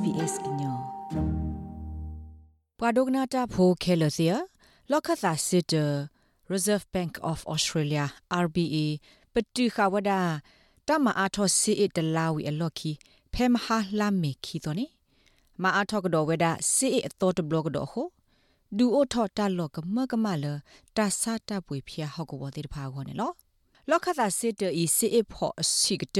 SBS ညောပဒုကနာတာဖိုခဲလစီယလောက်ခသာစစ်တ Reserve Bank of Australia RBA ပတူခဝဒတမအားထောစီအတလာဝီအလော်ခီဖဲမဟာလာမေခီတော့နေမအားထောကတော်ဝဒစီအတော်တဘလော့ကတော့ဟိုဒူအိုထော်တာလော့ကမကမလတာစာတာပွေဖျားဟောက်ကောတဲ့ဖာခေါ်နေလောလောက်ခသာစစ်တဤစီအဖို့အစီကတ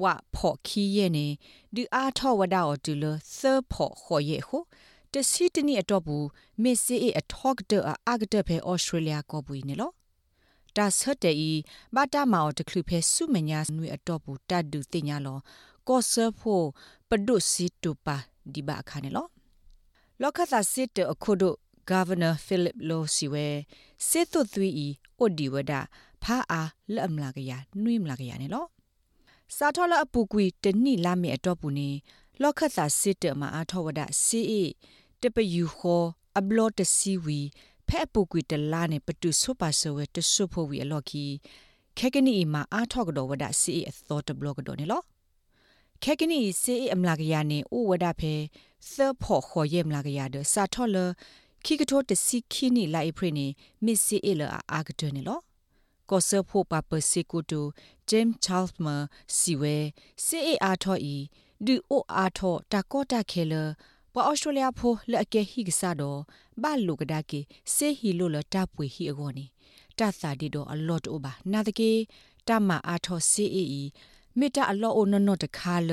ဝဖို့ခီရဲ့နေဒီအားထောဝဒါအော်တူလသဖို့ခေါ်ရဲ့ဟုတစီတနီအတော့ဘူးမစ်စီအထောက်တအာဂတဖဲဩစတြေးလျကောဘူးနေလောဒါဆတ်တေဤဘာတာမောတကလူဖဲဆုမညာနွေအတော့ဘူးတတ်ဒူတင်ညာလောကောဆဖို့ပဒုစီတူပါဒီဘာခါနေလောလောက်ခသာစစ်တအခုတို့ Governor Philip Low siwe setu thui i odi wada pha a lam la ga ya nui mla ga ya ne lo sa tho la apu kui te ni la me ato pu ni lo khat sa sit ma a tho wada si e te pe yu kho a blo te si wi phe apu kui te la ne patu so pa so we te so pho wi a lo ki ခဲကနီမှာအားထောက်တော့ဝဒစီအသောတဘလော့ကတော့နေလောခဲကနီစီအမလာကရနေဥဝဒဖဲသဖို့ခေါ်ရမလာကရတဲ့စာထော်လခိကထိုတစီခိနီလိုက်ဖရနေမစ်စီအလအာဂတနေလော ကောဆဖို့ပပစီကူတူဂျိမ်းချားလ်မာစီဝဲစီအေအာထော်ဤဒူအိုအာထော်တာကောတာခဲလပွာအော်စတြေးလျဖိုလက်အကဲဟိကစားတော့ဘာလူကဒါကေစေဟီလိုလတာပွေဟီအကောနီတသဒီတော့အလော့တိုဘာနာတကေတမအာထော်စီအေဤမေတ္တာအလော့အိုနော်နော်တခါလ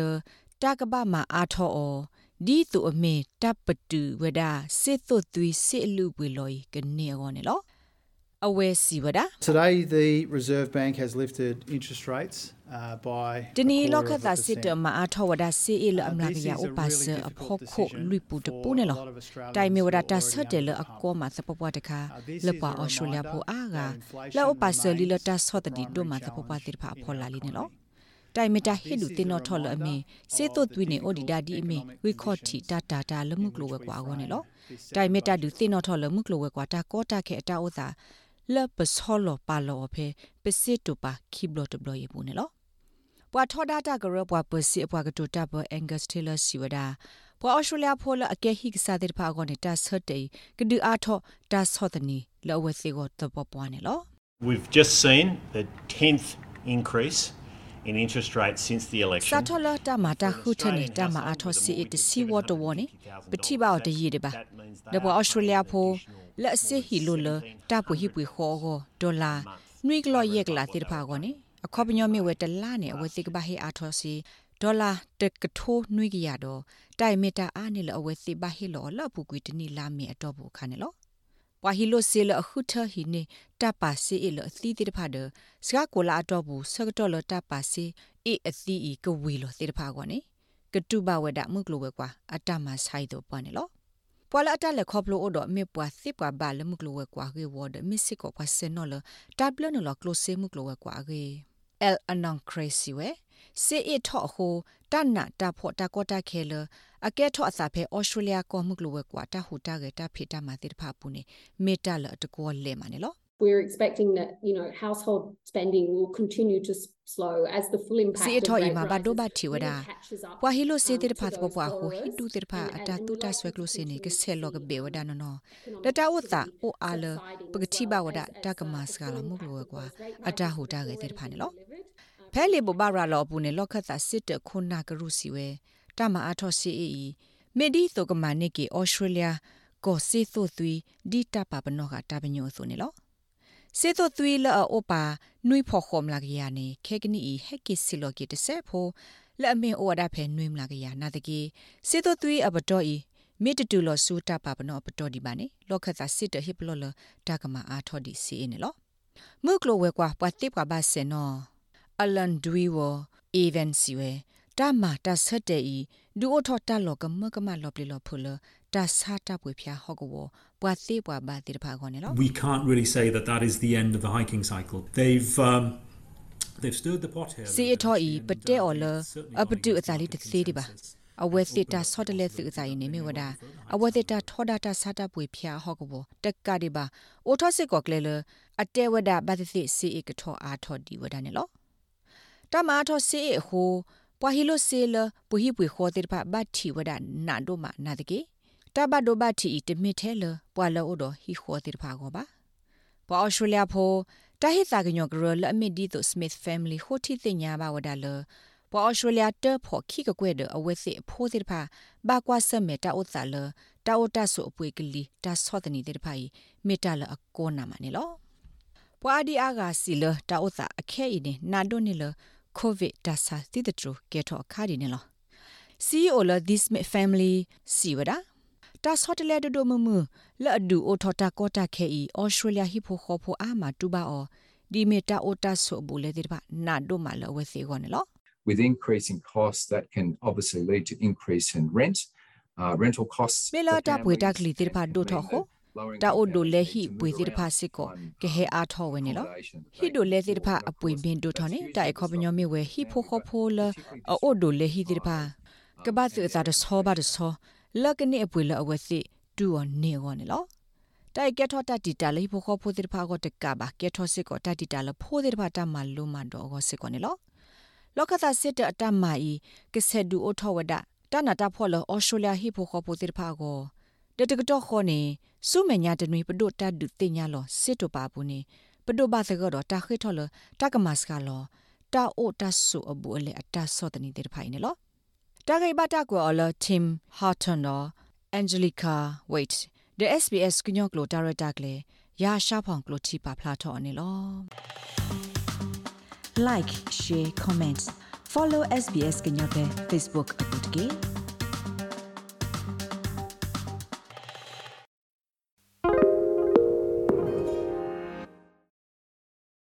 တာကပမအာထော်အောဒီသူအမေတပ်ပတူဝဒစစ်သွတ်သွီစစ်လူပွေလော်ကနေအောနေလော အဝဲစီဝဒ Today the Reserve Bank has lifted interest rates uh, by တနီလောကသာစစ်တမအားထောဝဒစီအလအမလာကရဥပါစအဖို့ခုလွိပူတပူနေလောတိုင်မီဝဒတာဆတ်တယ်လအကောမှာသပပွားတခါလပွားအော်စတြေးလျဖိုအားကလောဥပါစလီလတာဆော့တဒီဒိုမှာသပပွားတိဖာဖော်လာလီနေလောတိုင်မတာဟိလူတင်တော့ထော်လအမေစေတုတ်သွိနေအိုဒီဒါဒီအမေဝီခေါ်တီတာတာတာလမှုကလိုဝဲကွာကောနေလောတိုင်မတာဒူတင်တော့ထော်လမှုကလိုဝဲကွာတာကောတာခဲအတာဥသာ လပဆောလပါလောဖေပစစ်တူပါခိဘလတဘလယေဘူးနေလောပွာထောဒတာကရပွာပစီပွာကတူတာဘအန်ဂတ်စတီလာစီဝဒါပွာအော်စတြေးလျဖိုလအကဲဟိကစားတဲ့ဖာကောနေတာဆတ်တေကဒူအာထောတာဆော့တနီလောဝစီကိုတပပွားနေလော We've just seen the 10th increase in interest rates since the election. Satola ta mata khutane ta ma atho si it si what to woni piti ba de yi de ba. De bo Australia pho la se hi lo le ta pu hi pu kho go dollar nui klo ye kla ti pha go ne. အခေါပညောမြေဝဲတလာနေအဝသိကဘာဟေအာထောစီဒေါ်လာတကထိုးနွိကရတော့တိုင်မီတာအားနေလအဝဲသိဘာဟေလောလပူကွီတနီလာမီအတော့ဘူးခါနေလောပွာဟီလိုစီလအခုထဟီနေတပါစီအလအသီးတိတဖာဒစကကိုလာတော့ဘူးဆကတော့လတပါစီအေအသီးဤကဝီလောတိတဖာကောနေကတူဘဝဒမှုကလိုဝဲကွာအတမဆိုင်တော့ပွားနေလော ပွာလာတလက်ခေါပလိုအိုတော့မေပွာစစ်ပွာဘာလမှုကလိုဝဲကွာကေဝဒမစ်စစ်ကိုပွာစင်နော်လတပ်လနော်ကလိုဆေမှုကလိုဝဲကွာကေ el anong crazy we se it tho ho tan na ta pho ta ko ta khel a ke tho asa phe australia ko mu klo we kwa ta hu ta ge ta phi ta ma ti pha pu ne me ta la ta ko le ma ne lo we're expecting that you know household spending will continue to slow as the full impact si tho ima ba do ba thi wada wa hi lo se ti pha tho pwa ho hi tu ti pha ata tu ta swe klo se ne ke se lo ke be wada no no da ta wo ta o a le pagati ba wada ta ka ma ska la mu lo kwa ata hu ta ge ti pha ne lo ဖဲလေဘဘာရာလောပူနေလောက်ခတ်တာစစ်တခုနာကရုစီဝဲတမအားထောစီအီမေဒီသောကမနိကေဩစတြေးလျကိုစီသို့သွီဒီတပပနောကတပညိုဆိုနေလော စေသို့သွီလောအိုပါနွိဖို့ခုံလာကရနေခေကနီဟက်ကီစီလောကီတဆေဖိုလက်အမင်အိုဝဒါဖဲနွိမလာကရနာတကေစေသို့သွီအဘတော်ဤမေတတူလောစူတာပပနောပတော်ဒီပါနေလောခတ်တာစစ်တဟစ်ပလောလတာကမအားထောဒီစီနေလောမုကလိုဝဲကွာပတ်တိပကဘာဆေနောအလန်ဒွီဝအေဗန်စီဝဲ တာမာတာဆက်တဲ့ဤဒူအိုထော်တာလောကမကမလောပလီလောဖုလတာစာတာပွေဖျားဟော့ကဝပွာသေးပွာဘာတိတဖာခေါနေလော We can't really say that that is the end of the hiking cycle they've um they've stirred the pot here စီအထော်ဤပတဲ့အော်လအပတုအစာလေးတစ်သေးဒီပါအဝဲစစ်တာဆော့တလဲသူအစာရင်နေမြဝဒအဝဲစစ်တာထောဒတာစာတာပွေဖျားဟော့ကဝတက်ကဒီပါအိုထော့စစ်ကောကလေလအတဲဝဒဘာတိစီအကထောအားထော်ဒီဝဒနေလောတမအထောစီဟို ပပွာဟီလိုဆေလပူဟီပွေခေါ်တဲ့ဖဘတ်တီဝဒနာဒိုမနာတကေတဘဒိုဘတ်တီတမစ်ထဲလပွာလောဒဟီခေါ်တဲ့ဖကောပါပွာအော်စတြေးလျဖိုတဟိသာကညောဂရလအမီဒီတိုစမစ်ဖမ်လီဟိုတီတင်ညာဘဝဒါလပွာအော်စတြေးလျတဖို့ခိကကွဲ့တဲ့အဝဲစစ်ဖိုးတဲ့ဖဘာကွာဆမေတာဥသလတာအိုတာဆိုအပွေကလီတာဆော့တနေတဲ့ဖိုင်မေတာလအကောနာမနေလောပွာဒီအာဂါစီလတာဥသအခဲဤနေနာဒိုနေလ ကိုဗစ်ဒါစာတိတထကဲထောခါဒီနေလော CEO လ this family စီဝဒတာဆော့တလေဒိုမမလအဒူအိုထတာကောတာခဲဤဩစတြေးလျဟိဖိုခေါ်ဖိုအာမတူပါအောဒီမီတာအိုတာဆိုဘူလေဒီပါနာဒိုမလဝဲစီကောနေလော with increasing costs that can obviously lead to increase in rent uh, rental costs မေလာတာပွေတာကလီတိဖာဒိုထောခို တာအိုဒိုလေဟိပွေတိဖာစစ်ကိုကဟေအားထောဝဲနေလောဟိဒိုလေတိဖာအပွေဘင်ဒိုထောနေတိုင်ခေါပညောမေဝဲဟိဖိုခေါဖိုလအိုဒိုလေဟိတိဖာကဘာသသာဒဆောဘာဒဆောလကနေအပွေလအဝဲစီတူော်နေကောနေလောတိုက်ကက်ထောတတီတာလေဖိုခေါဖိုတိဖာကိုတကဘာကက်ထောစစ်ကိုတတီတာလဖိုတိဖာတမလုံးမတော့ကိုစစ်ကောနေလောလောကသာစစ်တအတမအီကဆက်ဒူအိုထောဝဒတနာတာဖော်လောအော်စတြေးလျဟိဖိုခေါ်ပိုတိဖာကို တတကတော့ခေါနေစုမညာတနွေပဒုတ်တဒုတင်ညာလောစစ်တပါဘူးနေပဒုဘာစကတော့တာခိထော်လောတကမတ်စကလောတာအိုတဆူအဘူအလေအတဆော့တနေတဲ့ဖိုင်နေလောတာဂိဘတာကွာလော Tim Horton နော် Angelica Wait the SBS ကညော့ကလိုဒါရတာကလေရာရှာဖောင်ကလိုတီပါဖလာထော်အနေလော like share comments follow SBS ကညော့တဲ့ Facebook အပုတ်ကေ